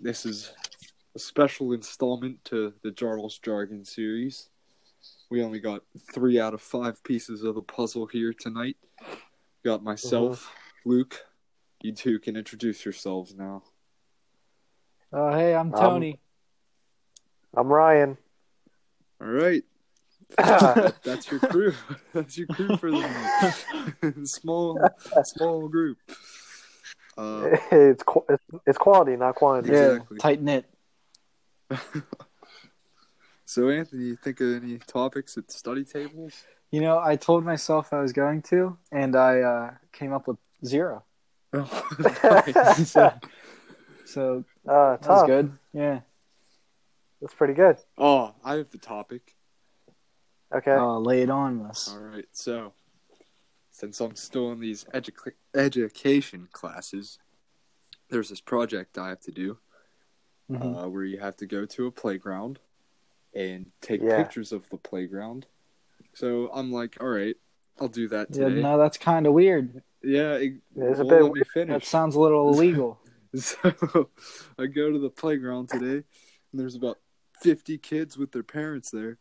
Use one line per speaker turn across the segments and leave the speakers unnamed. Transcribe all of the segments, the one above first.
this is a special installment to the Jaarl's Jargon series. We only got three out of five pieces of the puzzle here tonight. Got myself, Luke. You two can introduce yourselves now.
Oh, hey, I'm
Um,
Tony.
I'm Rayan.
All right, that- that's your crew. that's your crew for the night. small, small group. Uh,
it's, qu- it's it's quality, not quantity.
yeah,
exactly.
tight knit.
so, Anthony, you think of any topics at study tables?
You know, I told myself I was going to, and I uh, came up with zero.
Nice.
so, so
Uh,
that was good. Yeah.
That's pretty good.
oh, I have the topic.
Okay.
Oh, lay it on us.
All right, so since I'm still in these edu- education classes, there's this project I have to do
Mhm.
uh, where you have to go to a playground and take
Yeah.
pictures of the playground. So I'm like, all right, I'll do that
Yeah,
today.
no, that's kind of weird.
Yeah, it,
It's a bit
That sounds a little illegal.
So I go to the playground today, and there's about 50 kids with their parents there.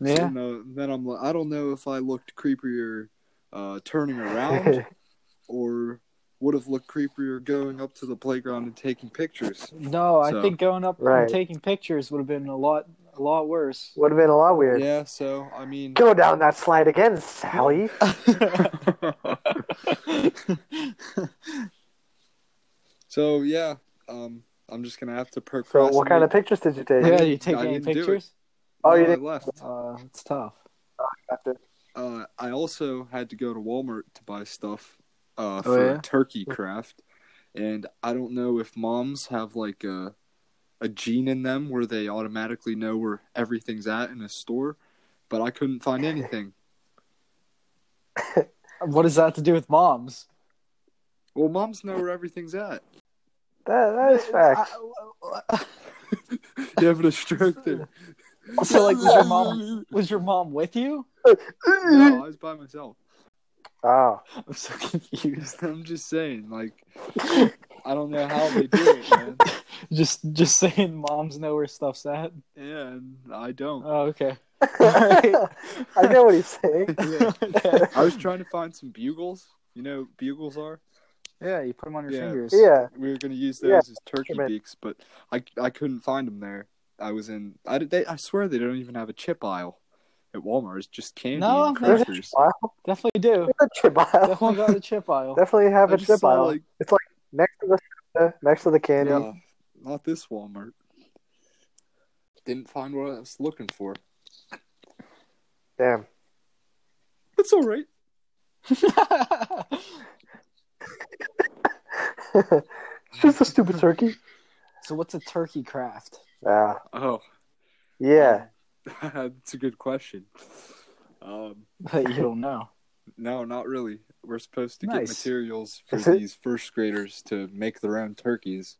Yeah.
And, uh, then I'm like, I don't know if I looked creepier uh, turning around or would have looked creepier going up to the playground and taking pictures.
No, I think going up
Right.
and taking pictures would have been a lot, a lot worse.
Would have been a lot weird.
Yeah, so I mean,
Go down that slide again, Sally.
so yeah, um, I'm just gonna have to
So, what kind of pictures did you take?
yeah, you take
I
any
it.
pictures?
Oh,
No,
you didn't-
left.
Uh, it's tough.
Gotcha.
Uh, I also had to go to Walmart to buy stuff uh,
Oh,
for
yeah?
turkey craft, and I don't know if moms have like a a gene in them where they automatically know where everything's at in a store, but I couldn't find anything.
What does that have to do with moms?
Well, moms know where everything's at.
That, that is fact.
You having a stroke there?
So, like, was your mom was your mom with you?
No, I was by myself.
Oh,
I'm so confused.
I'm just saying, like, I don't know how they do it, man.
Just, just saying, moms know where stuff's at.
Yeah, and I don't.
Oh, okay.
I know what he's saying.
Yeah.
okay.
I was trying to find some bugles. You know what bugles are?
Yeah, you put them on your
Yeah.
fingers.
Yeah.
We were going to use those
Yeah.
as turkey beaks, but I I couldn't find them there. I was in. I did. They, I swear they don't even have a chip aisle at Walmart. It's just candy
No,
and
there's-
crackers.
Wow.
Definitely do.
A chip aisle.
Definitely got the chip aisle.
Definitely have
I
a chip
saw,
aisle.
like-
it's like next to the next to the candy.
Yeah, not this Walmart. Didn't find what I was looking for.
Damn.
It's all right.
it's just a stupid turkey.
so, what's a turkey craft?
Yeah.
Oh,
Yeah.
that's a good question. Um,
But you don't know.
no, not really. We're supposed to get materials for these first graders to make their own turkeys.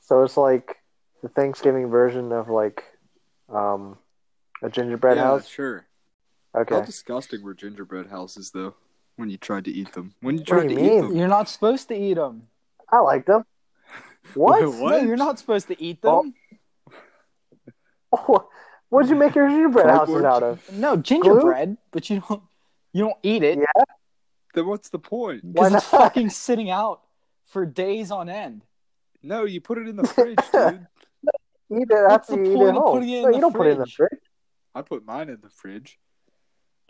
So it's like the Thanksgiving version of like um a gingerbread
yeah,
house.
sure.
Okay.
How disgusting were gingerbread houses, though? When you tried to eat them, when you
What
tried
do
to
you
eat them,
You're not supposed to eat them.
I like them. What?
Wait, what?
No, you're not supposed to eat oh. them.
Oh, What'd you make your gingerbread houses out of?
No, gingerbread, but you don't. You don't eat it
Yeah.
then what's the point?
Why
because it's fucking sitting out for days on end.
No, you put it in the fridge, dude.
Eat it
What's
after
the
you eat
point
it
of
home.
putting it in
no,
the
you don't put it in the
fridge?
fridge.
I put mine in the fridge.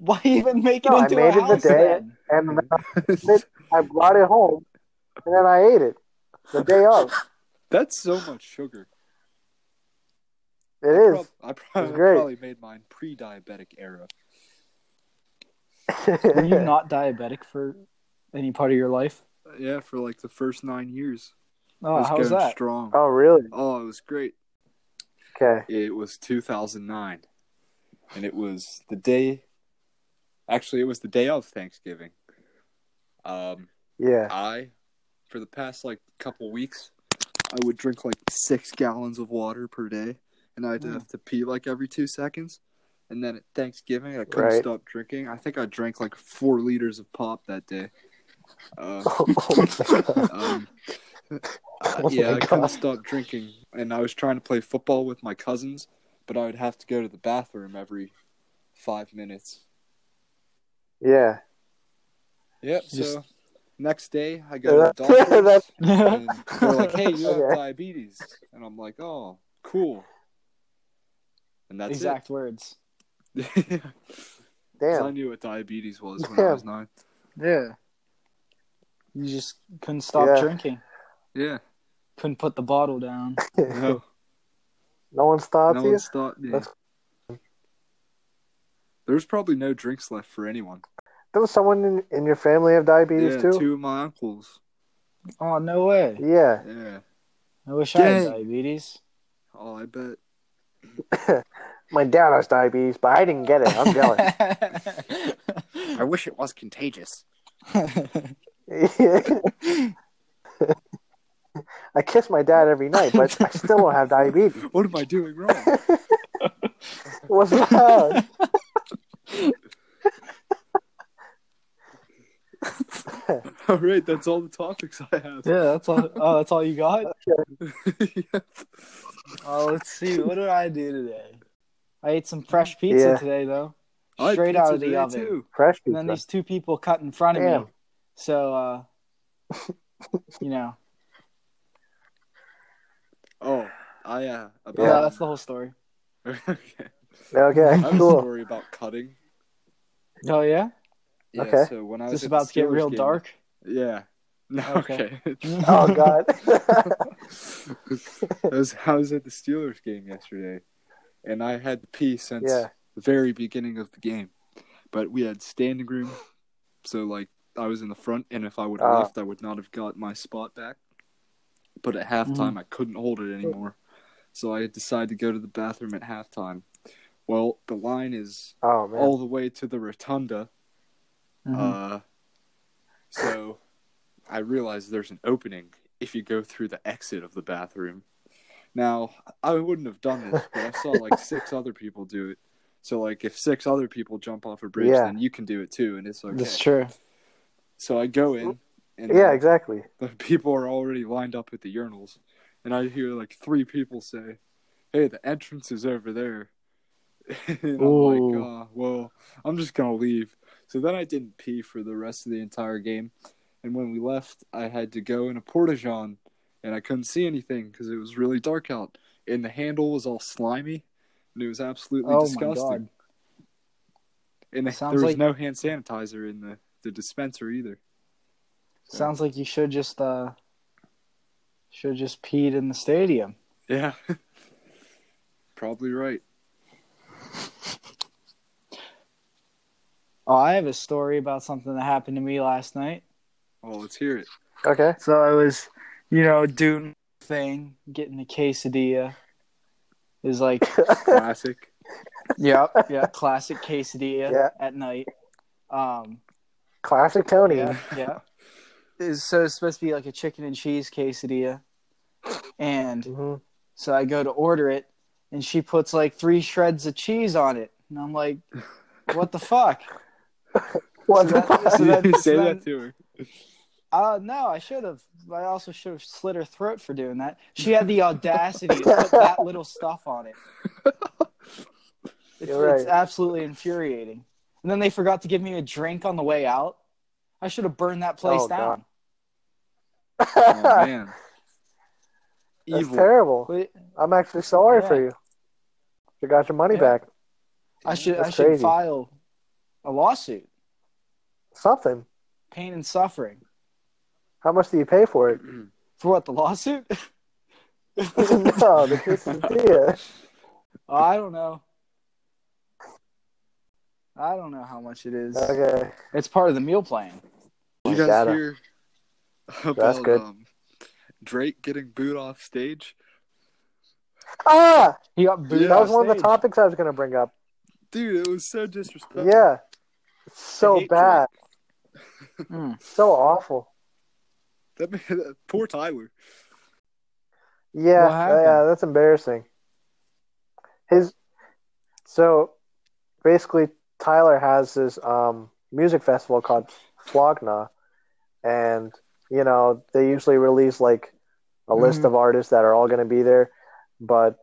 Why even make it
No, I made
a
it the
house
day-
then?
And I brought it home, and then I ate it the day of.
That's so much sugar.
It is.
Prob- I probably,
It's great.
probably made mine pre-diabetic era.
Were you not diabetic for any part of your life?
Yeah, for like the first nine years. I
Oh,
was
how was that?
strong.
oh, really?
Oh, it was great.
Okay.
It was 2009, and it was the day. Actually, it was the day of Thanksgiving. Um,
Yeah.
I, for the past like couple weeks, I would drink like six gallons of water per day, and I'd
Mm.
have to pee like every two seconds. And then at Thanksgiving, I couldn't
Right.
stop drinking. I think I drank like four liters of pop that day. Uh,
Oh,
um,
Oh
yeah, I couldn't stop drinking, and I was trying to play football with my cousins, but I would have to go to the bathroom every five minutes.
Yeah.
Yep.
Just-
So next day, I go to the doctor, and they're like, "Hey, you have
Okay.
diabetes," and I'm like, "Oh, cool." And that's
exact words.
it. 'Cause I
Damn.
knew what diabetes was when I was nine.
Yeah. You just couldn't stop
Yeah.
drinking.
Yeah.
Couldn't put the bottle down.
No,
no one stopped
no
you?
one stopped me.
That's-
There's probably no drinks left for anyone.
There was someone in, in your family have diabetes
yeah,
too?
two of my uncles.
Oh no way!
Yeah.
Yeah.
I wish I had diabetes.
Oh, I bet.
My dad has diabetes, but I didn't get it. I'm jealous.
I wish it was contagious.
I kiss my dad every night, but I still don't have diabetes.
What am I doing wrong?
What's loud?
all right, that's all the topics I have.
yeah, that's all. Oh, that's all you got.
Yeah.
Oh, let's see. What did I do today? I ate some fresh pizza
Yeah.
today, though,
I had
straight
pizza
out of the
today,
oven.
Too.
Fresh
And then
pizza.
these two people cut in front of me.
Damn.
So, uh, you know,
Oh, I uh about
yeah, that's the whole story.
okay.
Okay,
I have a
cool.
story about cutting.
Oh yeah,
Yeah,
Okay.
so when I was
about to get real
game-
dark?
Yeah. No,
Okay.
okay.
Oh God.
I was I was at the Steelers game yesterday, and I had to pee since
yeah.
the very beginning of the game. But we had standing room, so like I was in the front, and if I would have
Ah.
left, I would not have got my spot back. But at halftime, I couldn't hold it anymore, so I decided to go to the bathroom at halftime. Well, the line is
Oh
all the way to the rotunda,
Mhm.
uh, so I realized there's an opening if you go through the exit of the bathroom. Now, I wouldn't have done this, but I saw like six other people do it. So, like, if six other people jump off a bridge,
Yeah.
then you can do it too, and it's okay.
That's true.
So I go in, and
yeah,
uh,
exactly.
the people are already lined up at the urinals, and I hear like three people say, "Hey, the entrance is over there." And I'm like, uh, "Well, I'm just gonna leave." So then I didn't pee for the rest of the entire game, and when we left, I had to go in a porta john, and I couldn't see anything because it was really dark out, and the handle was all slimy, and it was absolutely
Oh my
disgusting.
god.
And
Sounds
there was
like-
no hand sanitizer in the the dispenser either.
Sounds like you should just uh should just peed in the stadium.
Yeah. Probably right.
Oh, I have a story about something that happened to me last night.
Oh, let's hear it.
Okay.
So I was, you know, doing my thing, getting a quesadilla. It was like,
Classic.
yep, yeah, classic quesadilla
Yeah.
at night. Um,
Classic Tony.
yeah, yeah. It's, so it's supposed to be like a chicken and cheese quesadilla, and
hmm
so I go to order it, and she puts like three shreds of cheese on it, and I'm like, what the fuck?
What
that- so that-
You say
then-
that to her.
Uh, no, I should have. I also should have slit her throat for doing that. She had the audacity to put that little stuff on it. It's,
You're
it's absolutely infuriating. And then they forgot to give me a drink on the way out. I should have burned that place
Oh,
down.
Oh man.
That's
Evil.
terrible.
But
I'm actually sorry
Yeah.
for you. You got your money
Yeah.
back.
I should I
That's
should
crazy.
file a lawsuit.
Something.
Pain and suffering.
How much do you pay for it?
For what, the lawsuit?
no, the quesadilla.
Oh, I don't know. I don't know how much it is.
Okay.
It's part of the meal plan.
you guys
Data.
hear about
good.
Um, Drake getting booed off stage?
Ah,
He got booed
Yeah,
that was
off
one of the
stage.
topics I was going to bring up.
Dude, it was so disrespectful.
Yeah. It's so bad.
Mm.
So awful.
That, man- poor Tyler.
Yeah, yeah, that's embarrassing. His so basically Tyler has this um music festival called Flog Gnaw and you know, they usually release like a list
Mhm.
of artists that are all going to be there. But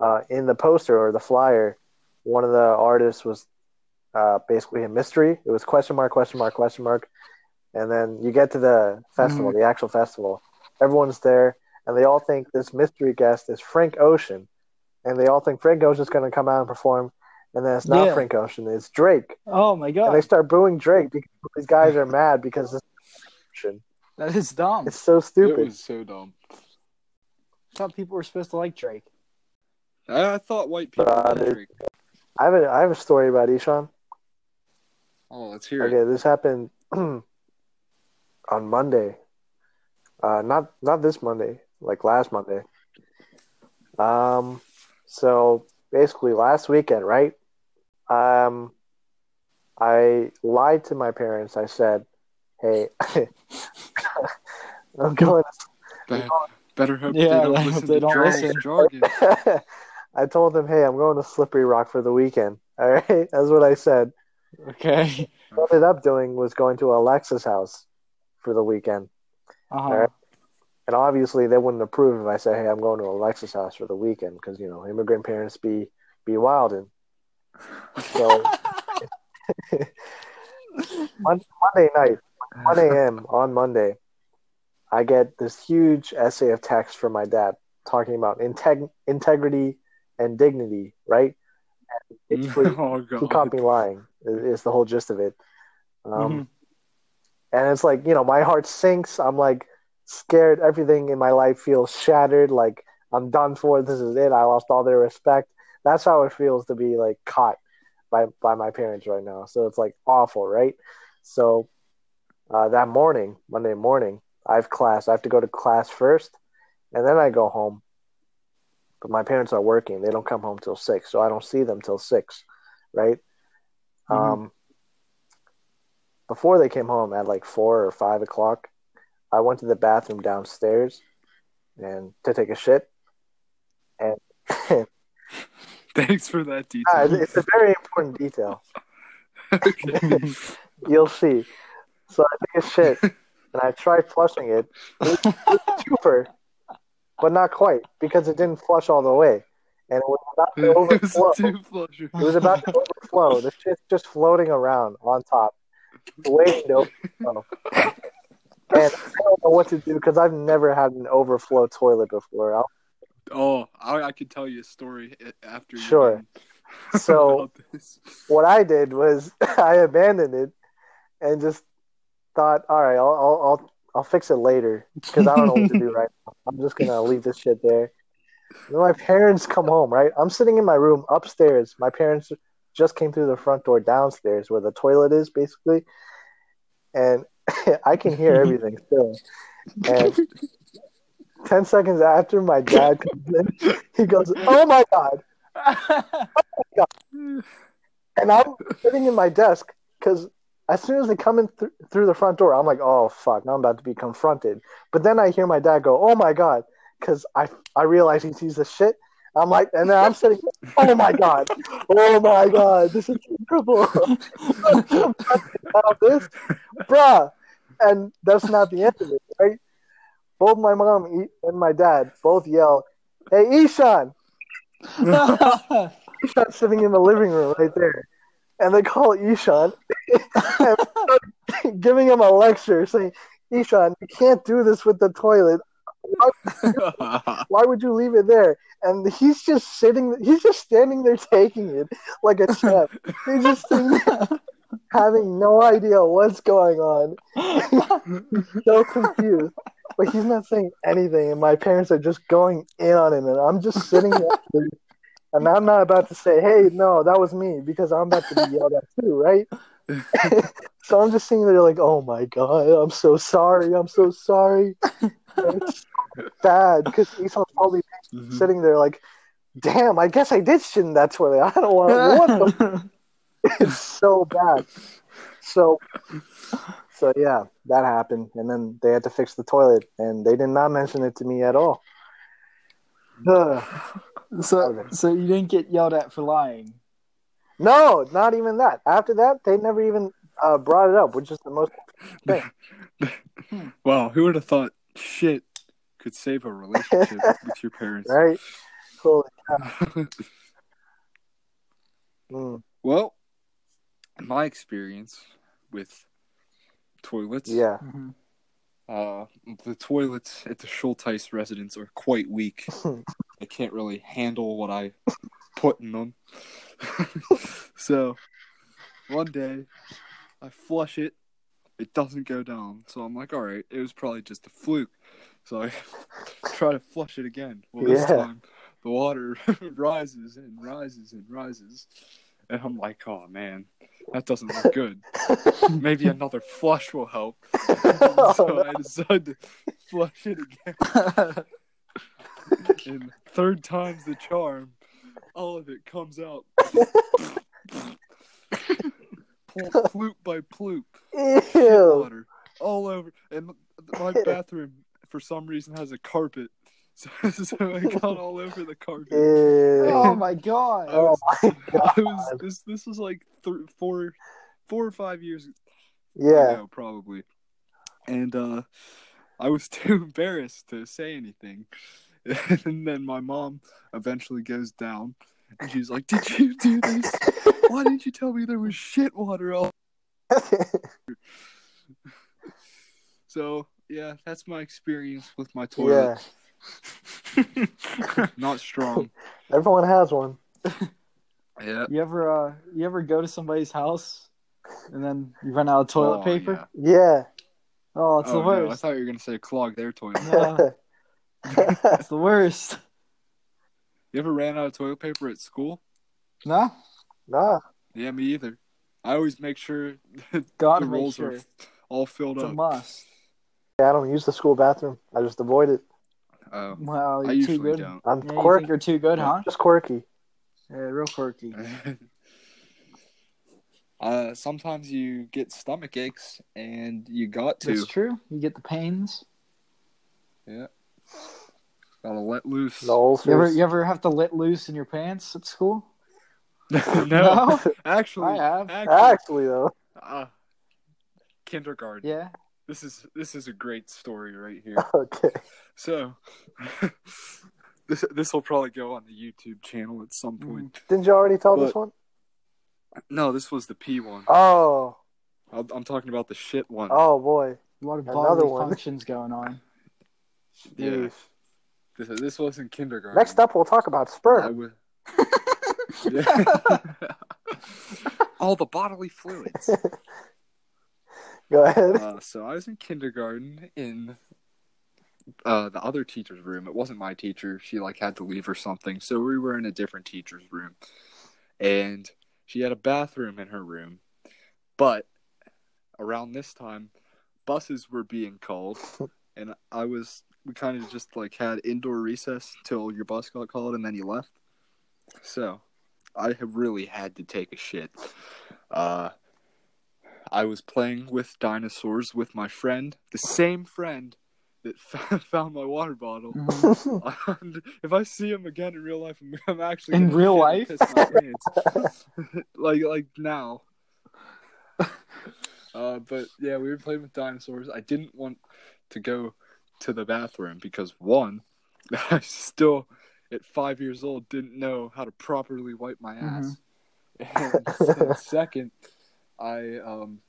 uh, in the poster or the flyer, one of the artists was uh, basically a mystery. It was question mark, question mark, question mark. And then you get to the festival, the actual festival. Everyone's there, and they all think this mystery guest is Frank Ocean. And they all think Frank Ocean's going to come out and perform. And then it's not
Yeah.
Frank Ocean, it's Drake.
Oh my god!
And they start booing Drake because these guys are mad because this Ocean.
that is dumb.
It's so
It
stupid.
was so dumb.
I thought people were supposed to like Drake.
I, I thought white people
Uh,
liked. Drake.
I have a I have a story about Ishan.
Oh, let's hear it.
Okay, this happened on Monday. Uh, not not this Monday, like last Monday. Um, so basically last weekend, right? Um, I lied to my parents. I said, "Hey, I'm going."
Be- better hope
Yeah,
they don't listen
they
to
don't listen.
jargon.
I told them, "Hey, I'm going to Slippery Rock for the weekend." All right, that's what I said.
Okay.
What I ended up doing was going to Alexa's house for the weekend.
Uh-huh.
Alright. And obviously, they wouldn't approve if I said, "Hey, I'm going to Alexa's house for the weekend," because you know, immigrant parents be be wildin'. So Monday night, 1 a.m. on Monday, I get this huge essay of text from my dad talking about integ- integrity and dignity. Right? And basically,
oh
he
god.
caught me lying. Is, is the whole gist of it. Um,
Mhm.
and it's like you know my heart sinks. I'm like scared. Everything in my life feels shattered. Like i'm done for. This is it. I lost all their respect. That's how it feels to be like caught by by my parents right now. So it's like awful right? So uh, that morning monday morning i have class. I have to go to class first and then i go home but my parents are working they don't come home till six so i don't see them till six right
Mhm.
um before they came home at like four or five o'clock, I went to the bathroom downstairs and to take a shit. And
Thanks for that detail.
it's a very important detail. You'll see. So I take a shit and I tried flushing it. It was super, but not quite because it didn't flush all the way. And it was about to overflow.
a two flusher.
It was about to overflow. The shit's just floating around on top, waiting to overflow. And I don't know what to do because I've never had an overflow toilet before. I'll-
Oh, I, I could tell you a story after.
Sure. So what I did was I abandoned it and just thought, all right, I'll I'll I'll, I'll fix it later because I don't know what to do right now. I'm just gonna leave this shit there. Then my parents come home, right? I'm sitting in my room upstairs. My parents just came through the front door downstairs where the toilet is, basically, and I can hear everything still. And ten seconds after my dad comes in, he goes, "Oh my god!" Oh and I'm sitting in my desk because as soon as they come in th- through the front door, I'm like, "Oh fuck!" Now I'm about to be confronted. But then I hear my dad go, "Oh my god!" Because I I realize he sees the shit. I'm like, and then I'm sitting, "Oh my god! Oh my god! This is terrible!" about this, bruh. And that's not the end of it, right? Both my mom and my dad both yell, "Hey, Ishan!" Ishan's sitting in the living room right there. And they call Ishan giving him a lecture saying, Ishan, you can't do this with the toilet. Why would you leave it there? And he's just sitting, he's just standing there taking it like a champ. He's just there having no idea what's going on. so confused. But he's not saying anything, and my parents are just going in on him, and I'm just sitting there. And I'm not about to say, hey, no, that was me, because I'm about to be yelled at too, right? so I'm just sitting there like, oh my God, I'm so sorry. I'm so sorry. And it's so bad because Esau's probably
Mhm.
sitting there like, damn, I guess I did shit in that toilet. I don't want what the it's so bad. So, so yeah, that happened, and then they had to fix the toilet, and they did not mention it to me at all. Ugh.
So, so you didn't get yelled at for lying.
no, not even that. After that, they never even uh, brought it up, which is the most.
Wow, who would have thought shit could save a relationship with your parents.
Right? Holy mm,
well, my experience with toilets,
yeah.
Mhm.
Uh, the toilets at the Schulteis residence are quite weak. I can't really handle what I put in them. so one day I flush it, it doesn't go down. So I'm like, all right, it was probably just a fluke. So I try to flush it again. Well, this
Yeah.
time the water rises and rises and rises. And I'm like, oh man, that doesn't look good. Maybe another flush will help. so I decided to flush it again. and third time's the charm. All of it comes out. Pl- Ploop by ploop.
Ew.
water all over. And my bathroom, for some reason, has a carpet. So, so it got all over the carpet.
Ew.
Oh my god.
Oh my
I was this this was like th- four four or five years
Yeah.
ago probably, and uh, I was too embarrassed to say anything. and then my mom eventually goes down, and she's like, "Did you do this? Why didn't you tell me there was shit water all?" So yeah, that's my experience with my
yeah.
Toilet. Not strong.
Everyone has one.
Yeah.
You ever uh you ever go to somebody's house and then you run out of toilet
Oh,
paper?
yeah.
Yeah.
Oh, it's
Oh,
the
no, I thought you were gonna say clog their toilet.
Yeah. It's the worst.
You ever ran out of toilet paper at school?
No?
nah.
Yeah, me either. I always make sure
Gotta
the rolls
sure.
are all filled
It's a
up.
must.
Yeah, I don't use the school bathroom. I just avoid it.
Oh,
Wow,
I
you're too
usually
good.
don't.
I'm
Yeah,
quirky.
think you're too good, huh?
Just quirky.
Yeah, real quirky.
uh, sometimes you get stomach aches and you got to.
That's true. You get the pains. Yeah.
Gotta let loose.
The.
You ever you ever have to let loose in your pants at school?
no,
No?
actually,
I have.
actually,
Actually, though.
uh, kindergarten.
Yeah.
This is this is a great story right here.
Okay.
So, this this will probably go on the YouTube channel at some mm-hmm. point.
Didn't you already tell this one?
No, this was the P one.
Oh.
I'm I'm talking about the shit one.
Oh, boy.
A lot of
Another
bodily
one.
functions going on.
Yeah. This, this wasn't kindergarten.
Next up, we'll talk about
I
sperm.
would. All the bodily fluids.
Go ahead.
Uh, so I was in kindergarten in uh, the other teacher's room. It wasn't my teacher. She like had to leave or something. So we were in a different teacher's room, and she had a bathroom in her room. But around this time, buses were being called, and I was we kind of just like had indoor recess till your bus got called, and then you left. So I have really had to take a shit. Uh, I was playing with dinosaurs with my friend, the same friend that found my water bottle. And if I see him again in real life, I'm, I'm actually
In real life?
piss my pants. like like now. Uh, but yeah, we were playing with dinosaurs. I didn't want to go to the bathroom because one, I still at five years old didn't know how to properly wipe my ass, and second, I um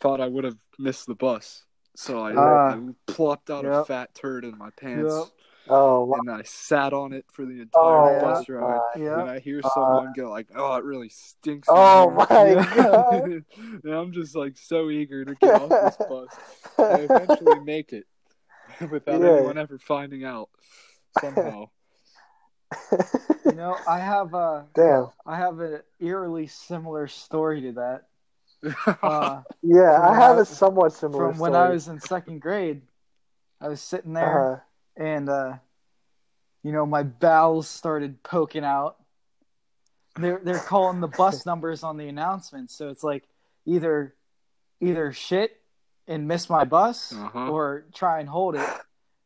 thought I would have missed the bus, so I,
Ah.
I plopped out a fat turd in my pants,
Yep.
Oh, wow.
and I sat on it for the entire
Oh,
bus
my
ride.
God.
Yeah.
And I hear someone go like, "Oh, it really stinks."
Oh, my
Yeah.
God.
and I'm just like so eager to get off this bus. I eventually make it without
Yeah.
anyone ever finding out somehow.
You know, I have a
Damn.
I have an eerily similar story to that. Uh,
Yeah, I have
I-
a somewhat similar
from when. I was in second grade, I was sitting there
Uh,
and uh, you know my bowels started poking out. They're they're calling the bus numbers on the announcements, so it's like either either shit and miss my bus
Uh-huh.
or try and hold it,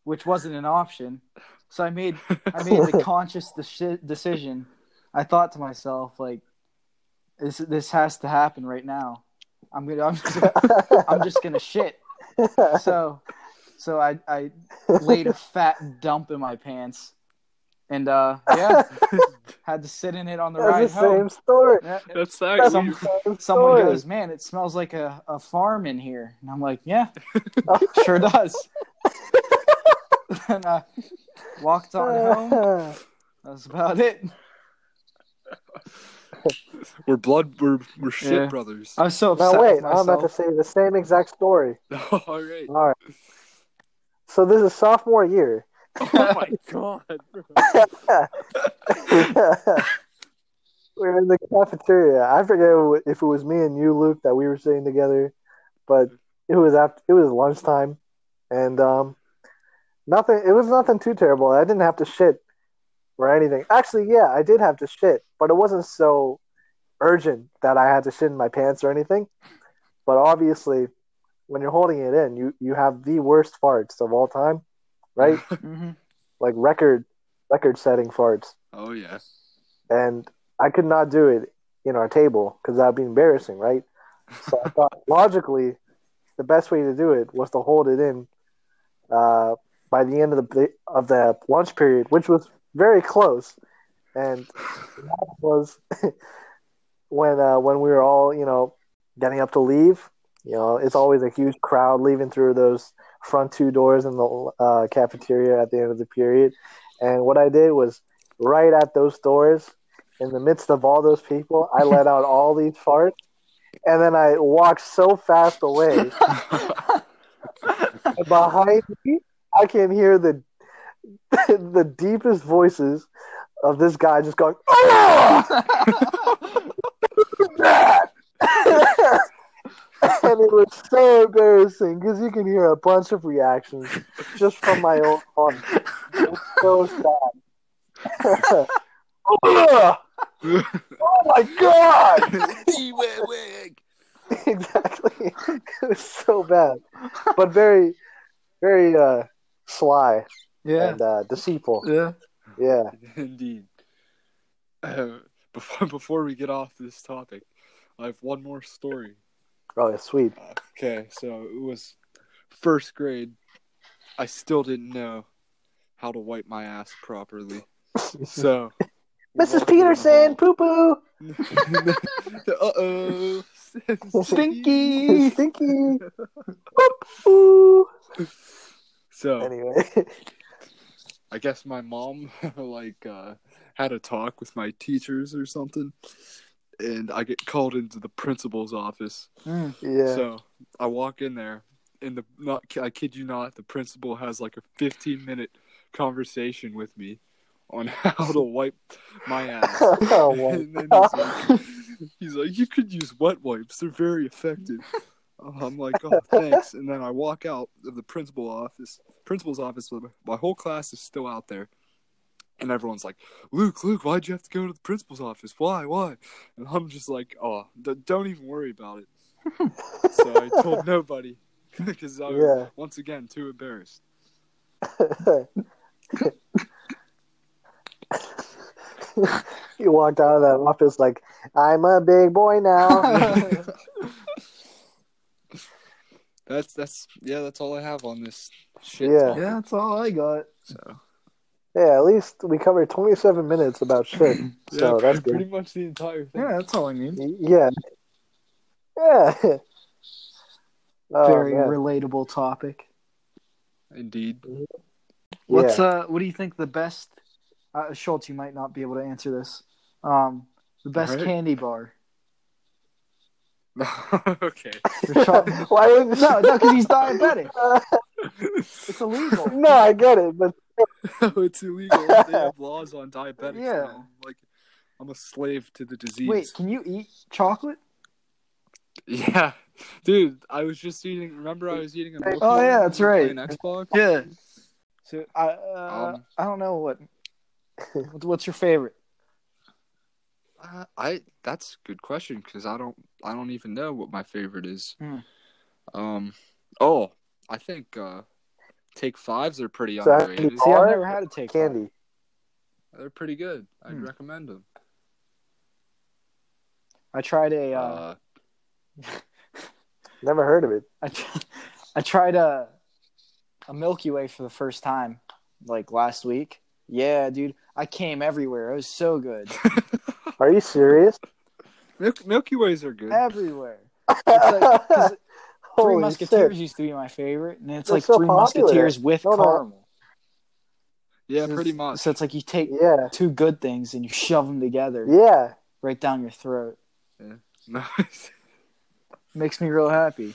which wasn't an option. So I made I made the conscious de- decision. I thought to myself like this this has to happen right now. I'm gonna I'm just, I'm just gonna shit. So So I I laid a fat dump in my pants, and uh, yeah, had to sit in it on the
That's
ride
the
home.
same story.
Yeah,
That's
That's
actually
Some-
same
Someone
story.
goes, man, it smells like a, a farm in here. And I'm like, yeah, sure does. and I walked on home. That's about it.
we're blood. We're we're shit
Yeah.
brothers.
I'm so upset.
Now wait,
with
I'm about to say the same exact story.
All right.
All right. So this is sophomore year.
Oh my god.
we're in the cafeteria. I forget if it was me and you, Luke, that we were sitting together, but it was after it was lunchtime, and um, nothing. It was nothing too terrible. I didn't have to shit or anything. Actually, yeah, I did have to shit, but it wasn't so urgent that I had to shit in my pants or anything. But obviously, when you're holding it in, you you have the worst farts of all time, right?
Mhm.
like record record setting farts
Oh yeah.
and I could not do it in our table because that'd be embarrassing, right? So I thought logically, the best way to do it was to hold it in uh, by the end of the of the lunch period, which was very close, and that was when uh, when we were all you know getting up to leave. You know, it's always a huge crowd leaving through those front two doors in the uh, cafeteria at the end of the period. And what I did was right at those doors, in the midst of all those people, I let out all these farts, and then I walked so fast away. Behind me, I can hear the the deepest voices of this guy just going, "Oh, and it was so embarrassing because you can hear a bunch of reactions just from my own was so sad. Oh my god! exactly. It was so bad, but very, very uh, sly
Yeah.
and uh, deceitful.
Yeah.
Yeah.
Indeed. Uh, before before we get off this topic, I have one more story.
Oh, yeah, sweet.
Uh, okay, so it was first grade. I still didn't know how to wipe my ass properly. So,
Mrs. Peterson, poo poo.
uh oh,
Stinky.
Stinky. Poo poo.
So
Anyway.
I guess my mom like uh, had a talk with my teachers or something, and I get called into the principal's office.
Mm.
Yeah.
So I walk in there, and the not I kid you not, the principal has like a 15 minute conversation with me on how to wipe my ass.
oh,
and then he's like, he's like, you could use wet wipes; they're very effective. I'm like, oh, thanks. And then I walk out of the principal office, principal's office. but My whole class is still out there, and everyone's like, Luke, Luke, why'd you have to go to the principal's office? Why, why? And I'm just like, oh, d- don't even worry about it. so I told nobody because I was
Yeah.
once again too embarrassed.
you walked out of that office like, I'm a big boy now.
That's that's yeah, that's all I have on this shit.
Yeah.
Yeah, that's all I got.
So
yeah, at least we covered 27 minutes about shit. So
yeah,
that's
pretty
good.
much the entire thing.
Yeah, that's all I need.
Yeah. Yeah. Oh,
Very
man.
relatable topic.
Indeed.
What's
Yeah.
uh? What do you think the best? Uh, Schultz, you might not be able to answer this. Um, the best
Alright.
candy bar.
okay.
Cho-
Why didn't
no, no, because he's diabetic. It's illegal.
no, I get it, but
it's illegal. They have laws on diabetics
Yeah.
now. Like, I'm a slave to the disease.
Wait, can you eat chocolate?
Yeah, dude. I was just eating. Remember, I was eating a. Milky
Oh, yeah, that's
when we were
right.
playing Xbox.
Yeah. So I uh,
Um,
I don't know what. What's your favorite?
Uh, I. That's a good question because I don't. I don't even know what my favorite is.
Hmm.
Um. Oh, I think uh, Take Fives are pretty
So,
underrated.
See, I've never had a take
candy.
They're pretty good. I'd
Hmm.
recommend them.
I tried a. Uh,
Uh,
Never heard of it.
I, tr- I tried a a Milky Way for the first time, like last week. Yeah, dude, I came everywhere. It was so good,
Are you serious?
Milk, Milky Ways are good.
everywhere. It's like, 'cause Three Musketeers
shit.
used to be my favorite, and it's
They're
like
so
Three
popular.
Musketeers with
No, no.
caramel.
Yeah,
So
pretty much.
So it's like you take
Yeah.
two good things and you shove them together
Yeah.
right down your throat. Yeah.
Nice.
Makes me real happy.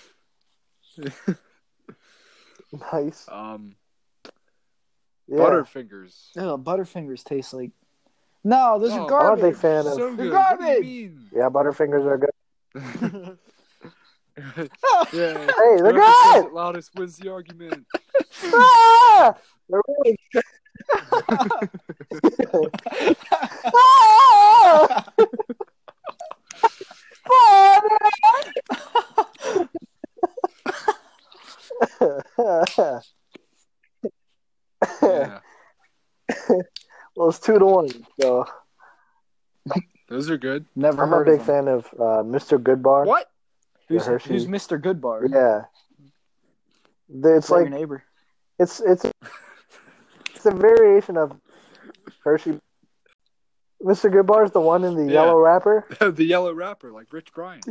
Nice.
um,
Yeah.
Butterfingers.
Ugh, Butterfingers taste like. No, those
No,
are
I'm a big
garbage.
fan of.
So
They're
good. What do you
garbage.
mean?
Yeah, Butterfingers are good.
yeah.
Hey, they're
whoever says
good.
loudest wins the argument.
ah! They're really good. ah!
Yeah.
well, it's two to one. So
Those are good.
Never
I'm a
heard
big
of them.
fan of uh, Mr. Goodbar.
What?
Who's,
Hershey.
who's Mr. Goodbar?
Yeah. It's
Is that your
like
neighbor.
it's it's it's a variation of Hershey. Mr. Goodbar is the one in the
Yeah.
yellow wrapper.
the yellow wrapper, like Rich Brian.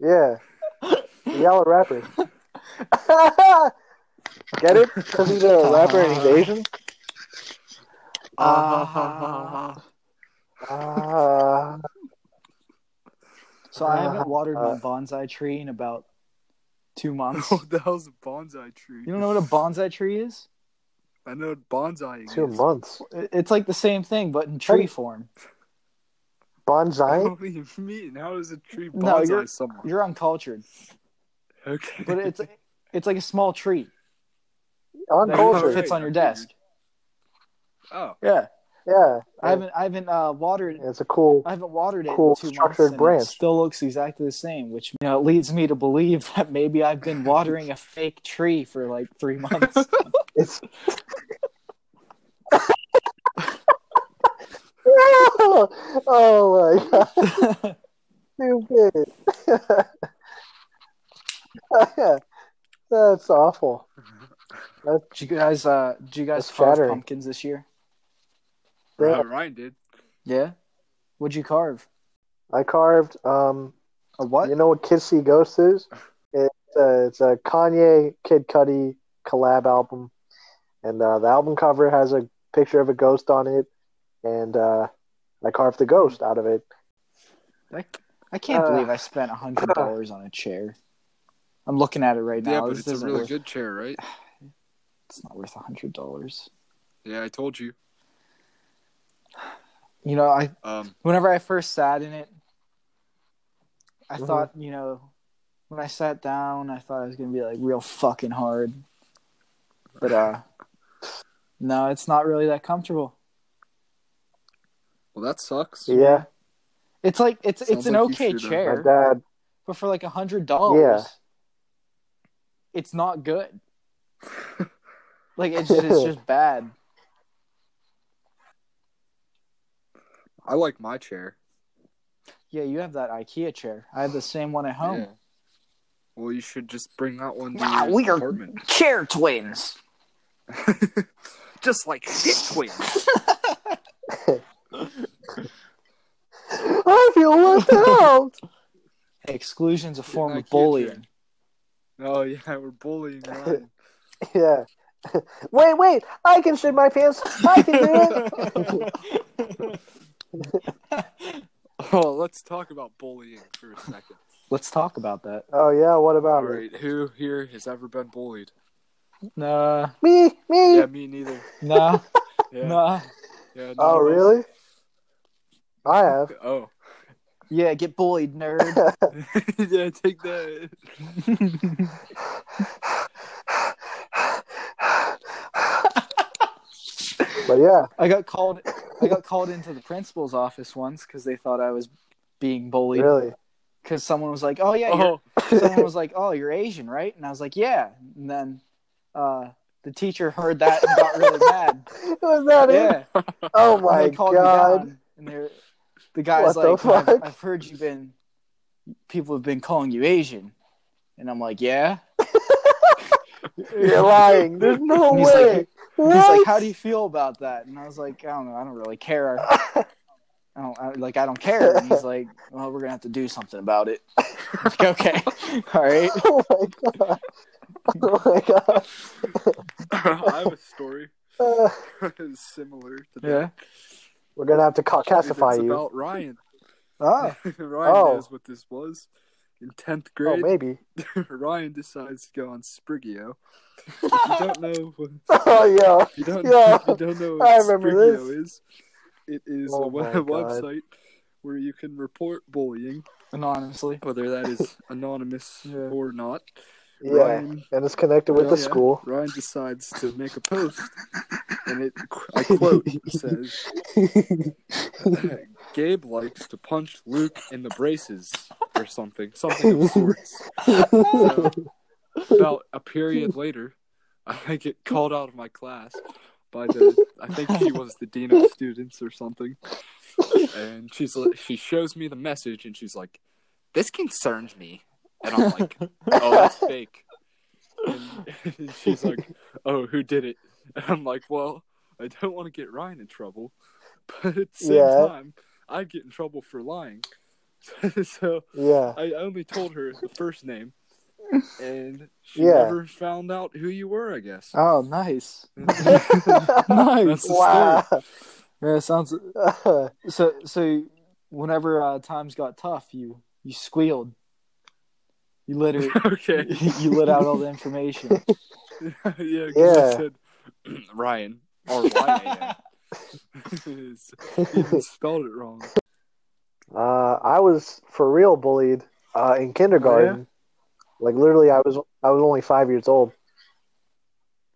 Yeah, the yellow wrapper. Get it? Because he's a rapper and he's Asian.
Ah.
Ah,
So I haven't watered my
Uh,
bonsai tree in about two months.
what the hell's a bonsai tree?
You don't know what a bonsai tree is?
I know what bonsai
two
is.
months.
It's like the same thing, but in tree form.
Bonsai.
What do you mean? How is a tree bonsai
No, you're-
someone?
You're uncultured,
Okay.
but it's it's like a small tree that
Uncultured.
fits on your desk.
oh.
Yeah,
Yeah,
I haven't I haven't uh, watered
It's a cool.
I haven't watered it
Cool
in months,
structured
and
branch.
it still looks exactly the same, which you know leads me to believe that maybe I've been watering a fake tree for like three months.
It's. oh my god! Stupid. That's awful.
did you guys uh did you guys
That's
carve pumpkins this year?
Yeah.
Rayan did.
Yeah. What'd you carve?
I carved. Um,
A what?
you know what Kids See Ghosts is? It's a, it's a Kanye Kid Cudi collab album, and uh, the album cover has a picture of a ghost on it, and uh, I carved the ghost out of it.
I, I can't
Uh,
believe I spent a hundred dollars on a chair. I'm looking at it right now.
Yeah, but
This
it's a really
worth-
good chair, right?
It's not worth a hundred dollars.
Yeah, I told you.
You know, I
Um,
whenever I first sat in it, I thought, you know, when I sat down, I thought it was gonna be like real fucking hard. But uh no, it's not really that comfortable.
well, that sucks.
Yeah,
It's like it's it's an
like
okay
should,
my
chair,
dad.
but for like a hundred dollars,
Yeah.
it's not good. Like it's just, it's just bad.
I like my chair.
Yeah, you have that IKEA chair. I have the same one at home.
Yeah. Well, you should just bring that one to
Wow,
your
we are-
apartment.
Chair twins.
just like shit twins.
I feel left out.
Exclusion's a form
an
of bullying.
chair. oh yeah, we're bullying Rayan.
yeah. Wait, wait! I can shit my pants. I can do it.
oh, let's talk about bullying for a second.
Let's talk about that.
Oh yeah. What
All
about it?
right, who here has ever been bullied?
Nah,
Me, me.
Yeah, me neither.
nah,
Yeah,
nah.
yeah. none
oh really? I have.
Oh,
Yeah, get bullied, nerd.
yeah. Take that.
But yeah,
I got called. I got called into the principal's office once because they thought I was being bullied.
really.
Because someone was like, "Oh yeah," you're,
Oh,
someone was like, "Oh, you're Asian, right?" And I was like, "Yeah." And then uh, the teacher heard that and got really mad.
Was that it?
Yeah.
Oh
And
my
they called me
god.
and they're, the guy's
What the
like, I've. I've heard you've been, people have been calling you Asian. And I'm like, yeah.
You're lying. There's no way.
like-
what?
He's like, "How do you feel about that?" And I was like, "I don't know. I don't really care. I don't I, like. I don't care." And he's like, "Well, we're gonna have to do something about it." Like, okay, all right.
oh my god. Oh my god.
I have a story
Uh,
similar to that.
Yeah.
we're gonna have to ca-
It's
castify you.
about Rayan.
Oh,
Rayan
Oh.
knows what this was. In tenth grade.
Oh,
grade,
maybe.
Rayan decides to go on Sprigeo. If you don't know, what-
Oh, yo.
if you don't,
Yeah.
if you don't know what
I remember
Sprigeo
this.
is, it is
Oh
a we- website where you can report bullying,
anonymously.
whether that is anonymous
Yeah.
or not.
Yeah.
Rayan,
And it's connected with
Oh,
the
yeah.
school.
Rayan decides to make a post, and it, I quote, says, Gabe likes to punch Luke in the braces or something, something of sorts. So, about a period later, I get called out of my class by the, I think she was the dean of students or something, and she's she shows me the message and she's like, "This concerns me," and I'm like, "Oh, that's fake." And she's like, "Oh, who did it?" And I'm like, "Well, I don't want to get Rayan in trouble, but at the same
Yeah.
time, I get in trouble for lying." so
Yeah.
I only told her the first name, and she
Yeah.
never found out who you were. I guess.
Oh, nice. Nice.
wow.
Yeah, it sounds so. So, whenever uh, times got tough, you you squealed. You her.
okay.
you let out all the information.
yeah,
Yeah.
said Ryan or Y A N. You spelled it wrong.
Uh, I was for real bullied uh, in kindergarten. Like literally, I was I was only five years old.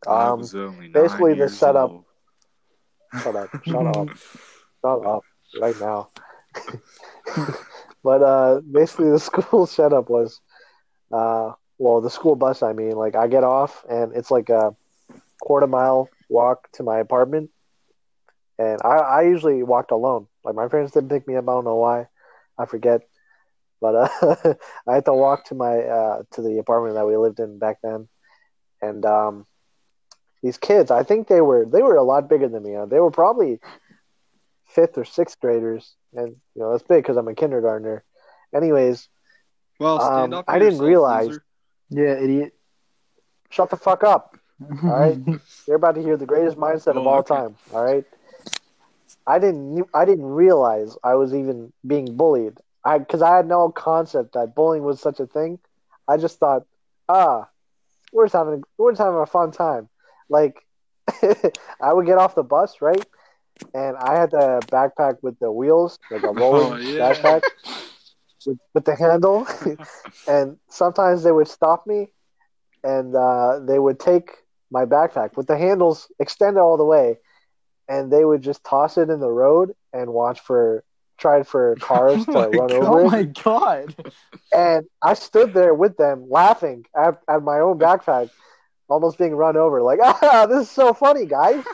I
Um,
was only
basically the setup-
old.
shut up, shut up, shut up, right now. but uh, basically, the school setup was, uh, well, the school bus. I mean, like I get off and it's like a quarter mile walk to my apartment, and I, I usually walked alone. Like my parents didn't pick me up. I don't know why. I forget. But uh, I had to walk to my uh, to the apartment that we lived in back then, and um, these kids, I think they were they were a lot bigger than me. Uh, They were probably fifth or sixth graders, and you know that's big because I'm a kindergartner. Anyways,
Well, stand
Um,
up.
I didn't realize-
loser.
Yeah, idiot.
shut the fuck up. All right, you're about to hear the greatest mindset of
Oh,
all
okay.
time. All right, I didn't I didn't realize I was even being bullied. I because I had no concept that bullying was such a thing. I just thought, ah, we're just having we're just having a fun time. Like I would get off the bus, right? And I had the backpack with the wheels, like a rolling
Oh, yeah.
backpack with, with the handle. and sometimes they would stop me and uh, they would take my backpack with the handles extended all the way and they would just toss it in the road and watch for try for cars to
Oh my
run
God.
over
Oh my god.
And I stood there with them laughing at, at my own backpack, almost being run over. Like, ah, this is so funny, guys.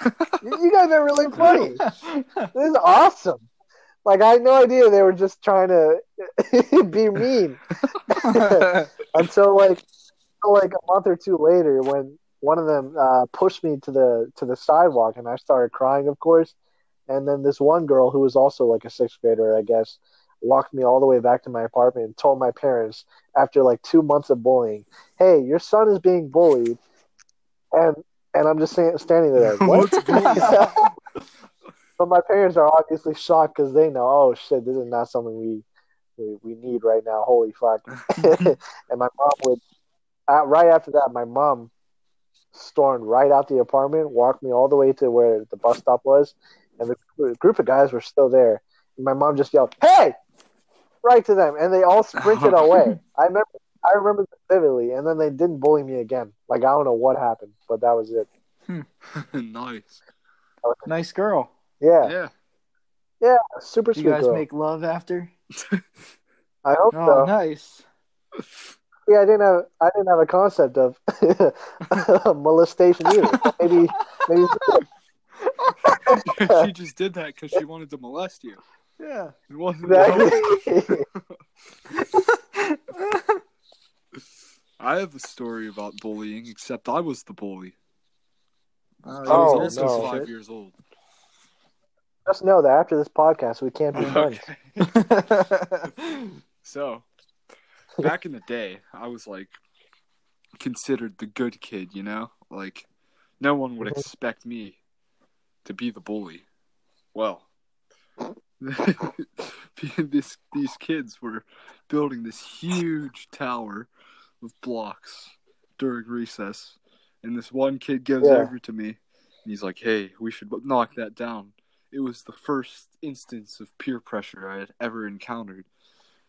You guys are really funny. This is awesome. Like, I had no idea they were just trying to be mean until like, until, like a month or two later when one of them uh, pushed me to the to the sidewalk and I started crying, of course. And then this one girl who was also like a sixth grader, I guess, walked me all the way back to my apartment and told my parents after like two months of bullying, "Hey, your son is being bullied," and and I'm just sta- standing there. What? But my parents are obviously shocked because they know, oh shit, this is not something we we, we need right now. Holy fuck! and my mom would, uh, right after that, my mom stormed right out the apartment, walked me all the way to where the bus stop was, and the group of guys were still there. And my mom just yelled, "Hey!" right to them, and they all sprinted oh. away. I remember, I remember this vividly, and then they didn't bully me again. Like I don't know what happened, but that was it. Hmm.
nice.
nice girl.
Yeah,
Yeah. Yeah.
Super
You
sweet
guys
girl.
make love after?
I hope
Oh,
so.
nice.
Yeah, I didn't have I didn't have a concept of molestation either. Maybe maybe
she just did that because she wanted to molest you.
Yeah.
It wasn't.
exactly.
I I have a story about bullying, except I was the bully. I was
Oh,
also
no.
five years old.
Just know that after this podcast, we can't be friends.
Okay. So, back in the day, I was like considered the good kid, you know? Like, no one would
Mhm.
expect me to be the bully. Well, this, these kids were building this huge tower of blocks during recess, and this one kid goes
Yeah.
over to me, and he's like, "Hey, we should knock that down." It was the first instance of peer pressure I had ever encountered.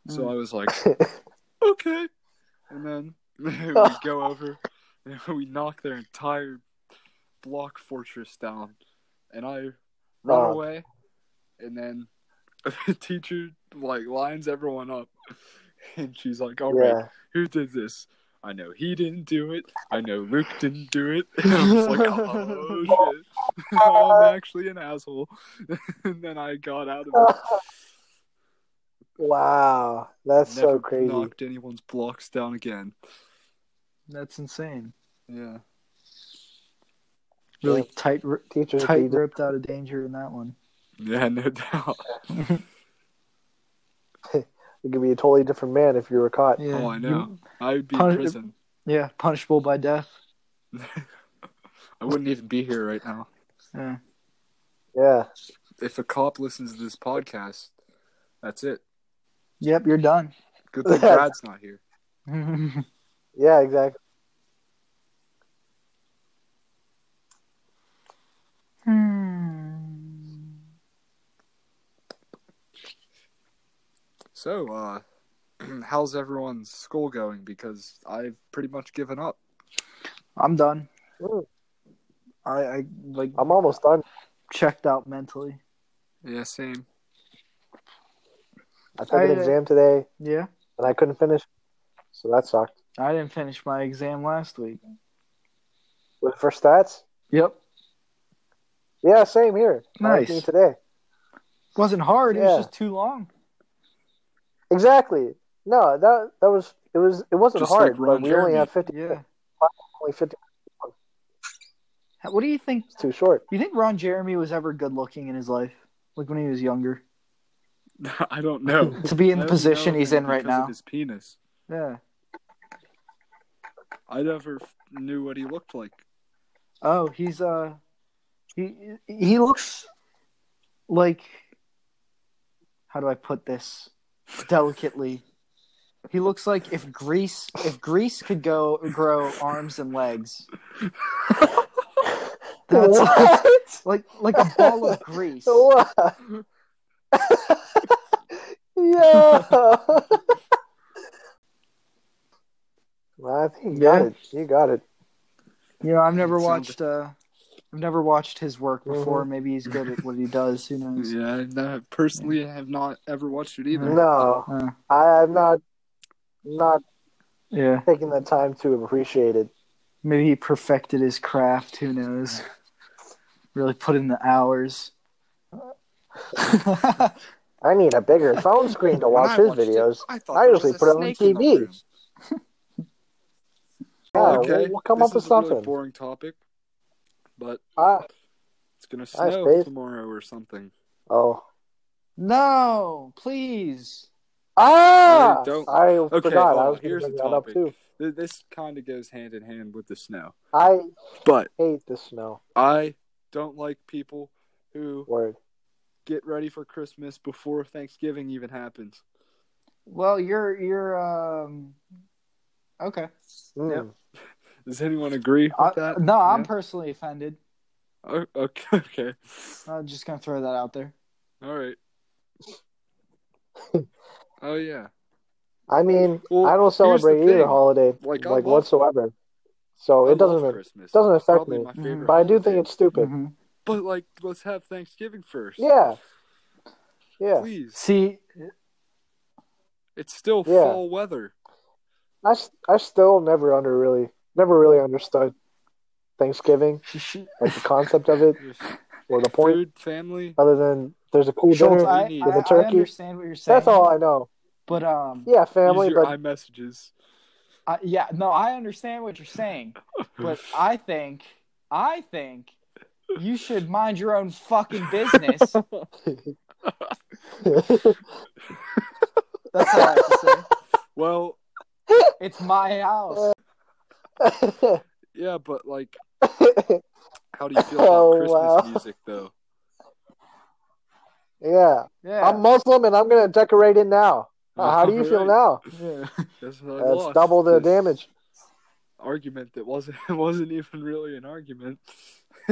So
Mm.
I was like, okay. And then we go over and we knock their entire block fortress down. And I run
Oh.
away. And then the teacher like lines everyone up. And she's like, all right,
yeah.
who did this? I know he didn't do it. I know Luke didn't do it. And I was like, oh shit. I'm actually an asshole. and then I got out of it.
Wow, that's so
Never
crazy.
knocked anyone's blocks down again.
That's insane.
Yeah.
Really
Yeah.
tight, ri-
Teachers
tight
need-
roped out of danger in that one.
Yeah, no doubt.
You could be a totally different man if you were caught.
Yeah.
Oh, I know.
You-
I would be
Pun-
in prison.
yeah, punishable by death.
I wouldn't even be here right now.
Yeah.
Yeah.
If a cop listens to this podcast, that's it.
Yep, you're done.
Good thing Brad's not here.
Yeah, exactly.
Hmm.
So, uh, how's everyone's school going? Because I've pretty much given up.
I'm done. I, I like
I'm almost done.
checked out mentally.
Yeah, same.
I took an
I, uh,
exam today
Yeah.
and I couldn't finish, so that sucked.
I didn't finish my exam last week.
With for stats,
Yep.
yeah, same here.
Nice.
Me today.
Wasn't hard. It was just too long.
Exactly. No, that that was it was it wasn't
Just
hard,
like
but we only have fifty.
Yeah.
Only fifty.
What do you think?
It's too short.
Do you think Ron Jeremy was ever good looking in his life, like when he was younger?
I don't know.
To be in the position
know
he's in right
because of
now.
His penis.
Yeah.
I never f- knew what he looked like.
Oh, he's uh, he he looks like. How do I put this delicately? He looks like if grease if grease could go grow arms and legs. That's
what?
like like a ball of grease.
what? yeah. well, I think you got
Yeah.
it. You got it.
You know, I've never watched uh I've never watched his work before.
Mhm.
Maybe he's good at what he does. Who knows?
Yeah, I no, personally have not ever watched it either.
No,
Uh,
I have not not
yeah.
taking the time to appreciate it.
Maybe he perfected his craft. Who knows? Really put in the hours.
I need a bigger phone screen to watch his
watched it,
videos.
I,
I usually put it on
the
TV.
room.
Yeah,
okay,
we'll, we'll come
this
up with
is a really
something.
boring topic, but
Ah,
it's gonna snow
Dave.
tomorrow or something.
oh.
no, please.
Ah!
I don't-
I
Okay,
forgot. I
well,
was going
here's
to
the
bring that up
topic.
too.
This kind of goes hand in hand with the snow,
I
but
hate the snow.
I don't like people who
Word.
Get ready for Christmas before Thanksgiving even happens.
Well, you're you're um okay.
Mm.
Yep.
Does anyone agree with
I-
that?
no, I'm personally offended.
Oh, okay. Okay.
I'm just gonna throw that out there.
All right. oh yeah.
I mean,
Well,
I don't celebrate either
thing.
holiday
Like,
like,
love-
whatsoever. So
I
it doesn't
love
doesn't affect
Probably
me.
my
Mhm.
favorite
but I do think it's stupid.
Mhm.
But like, let's have Thanksgiving first.
Yeah. Yeah.
Please.
See,
It's still
Yeah.
fall weather.
I, I still never under really never really understood Thanksgiving,
sh- sh-
like the concept of it or the point
food, family.
other than there's a cool
Schultz,
dinner.
I,
need.
I,
With the
I understand what you're saying.
That's all I know.
But um,
Yeah, family,
Use your
but
iMessages.
I, yeah, no, I understand what you're saying, but I think, I think you should mind your own fucking business. That's all I have to say.
well,
It's my house.
yeah, but like, how do you feel about
Oh,
Christmas
wow.
music though?
yeah,
Yeah.
I'm Muslim and I'm gonna decorate it now. Uh, how do you feel now?
yeah.
That's, I
That's double the
this
damage.
Argument that wasn't wasn't even really an argument.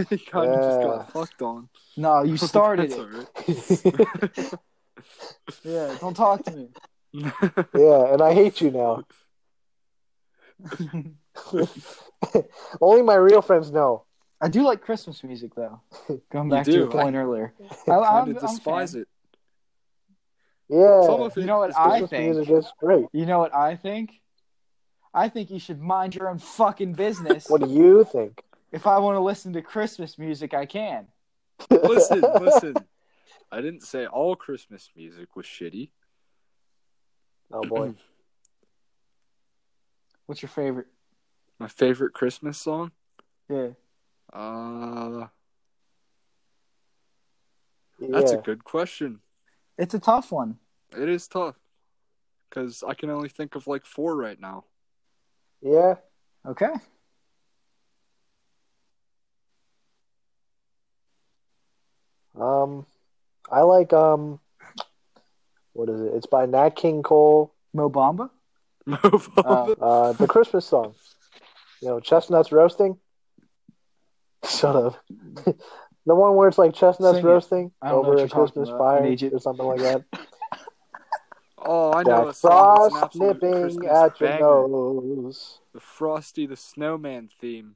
He kind of just got fucked on.
No, you started it.
alright.
Yeah, don't talk to me.
yeah, and I hate you now. Only my real friends know.
I do like Christmas music though. Going back to your point earlier, I,
kind
I'm,
of
I'm
despise it.
Yeah,
Some of it
You know what
is
I think?
music is great.
You know what I think? I think you should mind your own fucking business.
What do you think?
If I want to listen to Christmas music, I can.
Listen, listen. I didn't say all Christmas music was shitty.
Oh boy.
What's your favorite?
My favorite Christmas song?
Yeah.
Uh, that's
yeah.
a good question.
It's a tough one.
It is tough because I can only think of like four right now.
Yeah.
Okay.
Um, I like um, what is it? It's by Nat King Cole.
Mo Bamba?
Move on.
Uh, the Christmas song. You know, chestnuts roasting. Shut up. the one where it's like chestnuts
Sing
roasting
I don't know
over a Christmas fire or something like that.
oh, I know a
Jack
song that's an
Frost nipping
Christmas
at your
banger.
nose.
The Frosty the Snowman theme.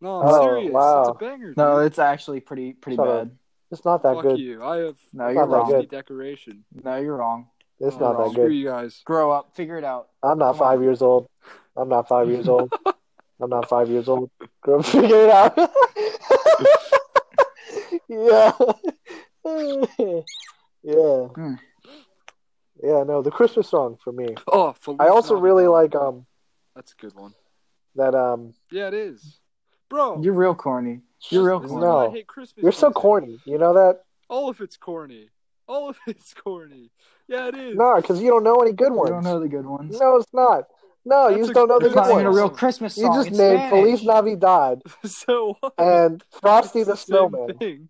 No, I'm
Oh,
serious.
wow.
It's a banger.
No, it's actually pretty pretty
Shut up.
bad.
It's not that
Fuck
good.
you. I have
No,
It's
you're
not that
wrong.
good.
Decoration.
No, you're wrong.
It's
Oh,
not that good.
Screw you guys.
Grow up. Figure it out.
I'm not
Come on.
five years old. I'm not five years old. I'm not five years old. Go figure it out. yeah. yeah.
Hmm.
Yeah, no, the Christmas song for me.
Oh, Feliz
I also really like um
That's a good one.
that um
Yeah, it is. Bro,
You're real corny. You're real corny.
why I
No.
hate Christmas
you're so corny. You know that?
All of it's corny. All of it's corny. Yeah, it is.
No, because you don't know any good ones.
You
ones.
don't know the good ones.
No, it's not. No, you
That's
just
a-
don't know the
It's
good
not even a
ones.
real Christmas song.
You just
it's
named
Spanish.
Feliz Navidad
so what?
and Frosty the
the
Snowman.
thing.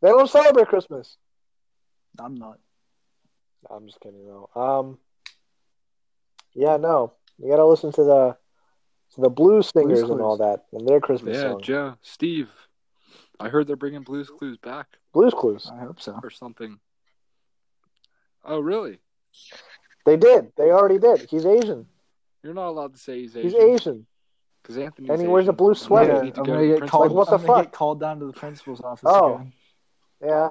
They don't celebrate Christmas.
I'm not.
I'm just kidding though. Um, yeah, no, you gotta listen to the to the blues singers and all that and their Christmas
Yeah,
songs.
Joe, Steve. I heard they're bringing Blues Clues back
Blues Clues.
I hope so.
or something. Oh, really?
They did. They already did. He's Asian.
You're not allowed to say he's Asian.
He's
Asian.
Asian.
Because Anthony.
And he wears a blue sweater.
Yeah,
to
I'm
go
gonna
to
get called.
Like, what the
I'm gonna
fuck?
get called down to the principal's office
Oh. Yeah,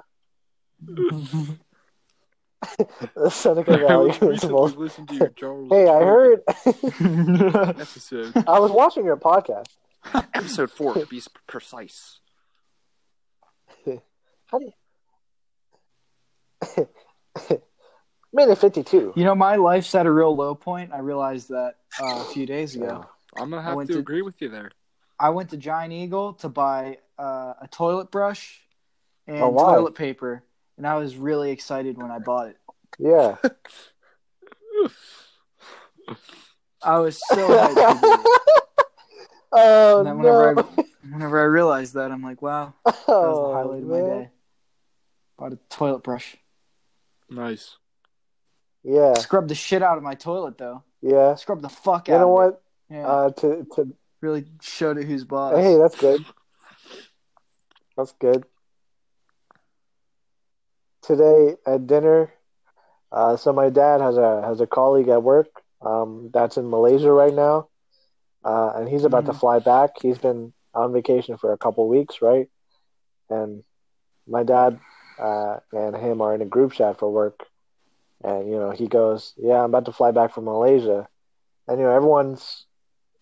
again.
the Seneca Valley
we recently
principal.
to your
Hey, I heard.
episode
I was watching your podcast.
episode four to be precise.
Minute fifty-two.
you know, my life's at a real low point. I realized that uh, a few days ago.
I'm gonna have to,
to-
agree with you there.
I went to Giant Eagle to buy uh, a toilet brush and
Oh, why?
toilet paper, and I was really excited when I bought it.
Yeah.
I was so hyped. to do it.
oh
And then whenever
no!
I whenever I realized that, I'm like, wow, that was the
oh,
highlight of my day. Bought a toilet brush.
Nice.
Yeah,
Scrub the shit out of my toilet though.
yeah.
Scrub the fuck
You
out.
You know
of
what?
It. Yeah,
Uh, to to
really showed it who's boss.
hey, that's good. That's good. Today at dinner, uh, so my dad has a has a colleague at work um, that's in Malaysia right now, uh, and he's about to
Mhm.
fly back. He's been on vacation for a couple weeks, right? And my dad uh, and him are in a group chat for work, and you know he goes, "Yeah, I'm about to fly back from Malaysia," and you know everyone's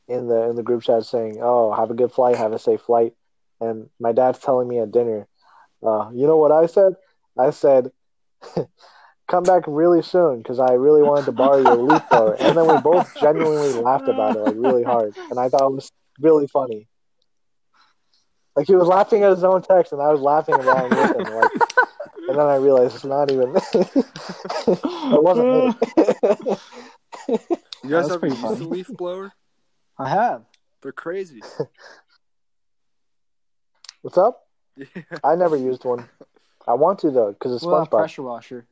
in the in the group chat saying, "Oh, have a good flight, have a safe flight," and my dad's telling me at dinner, uh, "You know what I said? I said." come back really soon because I really wanted to borrow your leaf blower. And then we both genuinely laughed about it like really hard, and I thought it was really funny. Like he was laughing at his own text, and I was laughing along with him. Like, and then I realized it's not even. it wasn't me.
You guys
That's
ever used
funny.
a leaf blower?
I have.
They're crazy.
What's up?
Yeah.
I never used one. I want to though because it's
Well, a
SpongeBob.
pressure washer.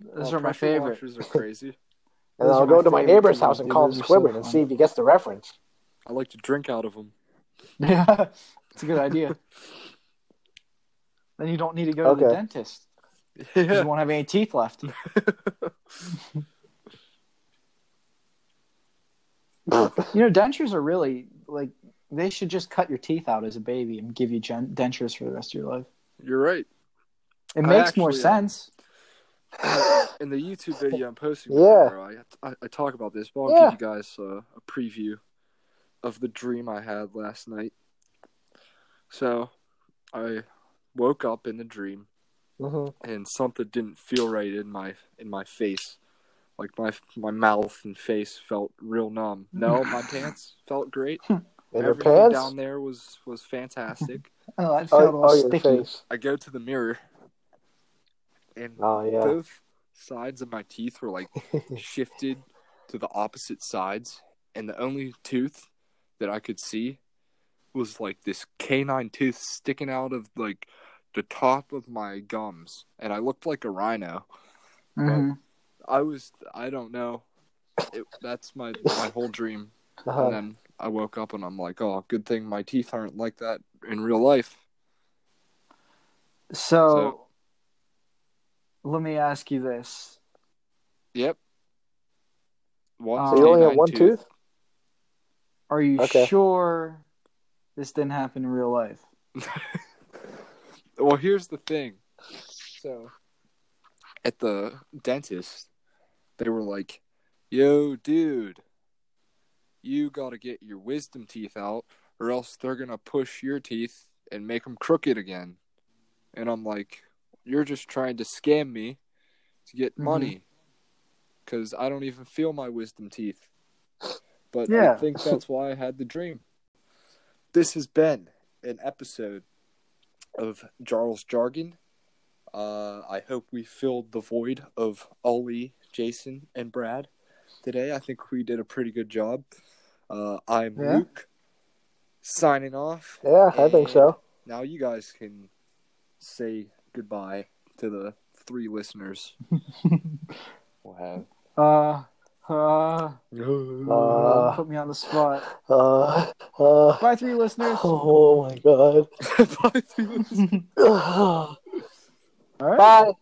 Those
Oh,
are my
pressure
favorite.
Washers are crazy.
and
Those
I'll go
my
to my neighbor's house
do.
and call him
Those so
and see if he gets the reference.
I like to drink out of them.
Yeah, it's a good idea. then you don't need to go to the dentist.
Yeah.
You won't have any teeth left. You know, dentures are really like they should just cut your teeth out as a baby and give you gen- dentures for the rest of your life.
You're right.
It
I
makes more
actually, um,
sense.
In the YouTube video I'm posting,
Yeah.
I, I, I talk about this, but I'll
Yeah.
give you guys uh, a preview of the dream I had last night. So, I woke up in the dream,
hmm
and something didn't feel right in my in my face. Like my my mouth and face felt real numb. No, my pants felt great.
In
Everything down there was was fantastic.
Oh, that felt
Oh,
all
oh,
sticky.
I go to the mirror, and
Oh yeah.
both sides of my teeth were like shifted to the opposite sides, and the only tooth that I could see was like this canine tooth sticking out of like the top of my gums, and I looked like a rhino.
Mhm.
I was I don't know. It, that's my my whole dream, and
Uh-huh.
then I woke up and I'm like, oh, good thing my teeth aren't like that in real life.
So,
So-
let me ask you this:
Yep. One um,
So you only
have
canine
one tooth?
Are you
Okay.
sure this didn't happen in real life?
well, here's the thing. So, at the dentist, they were like, "Yo, dude, you got to get your wisdom teeth out, or else they're gonna push your teeth and make them crooked again." And I'm like, "You're just trying to scam me to get
Mhm.
money, because I don't even feel my wisdom teeth." But
Yeah.
I think that's why I had the dream. This has been an episode of Jaarl's Jargon. Uh, I hope we filled the void of Ollie, Jason, and Brad today. I think we did a pretty good job. Uh, I'm
Yeah.
Luke, signing off.
Yeah, I think so.
Now you guys can say goodbye to the three listeners we'll have.
Uh, uh,
Uh,
put me on the spot.
uh, uh,
Bye, three listeners.
oh my god.
Bye, three listeners.
All
All right.
Bye.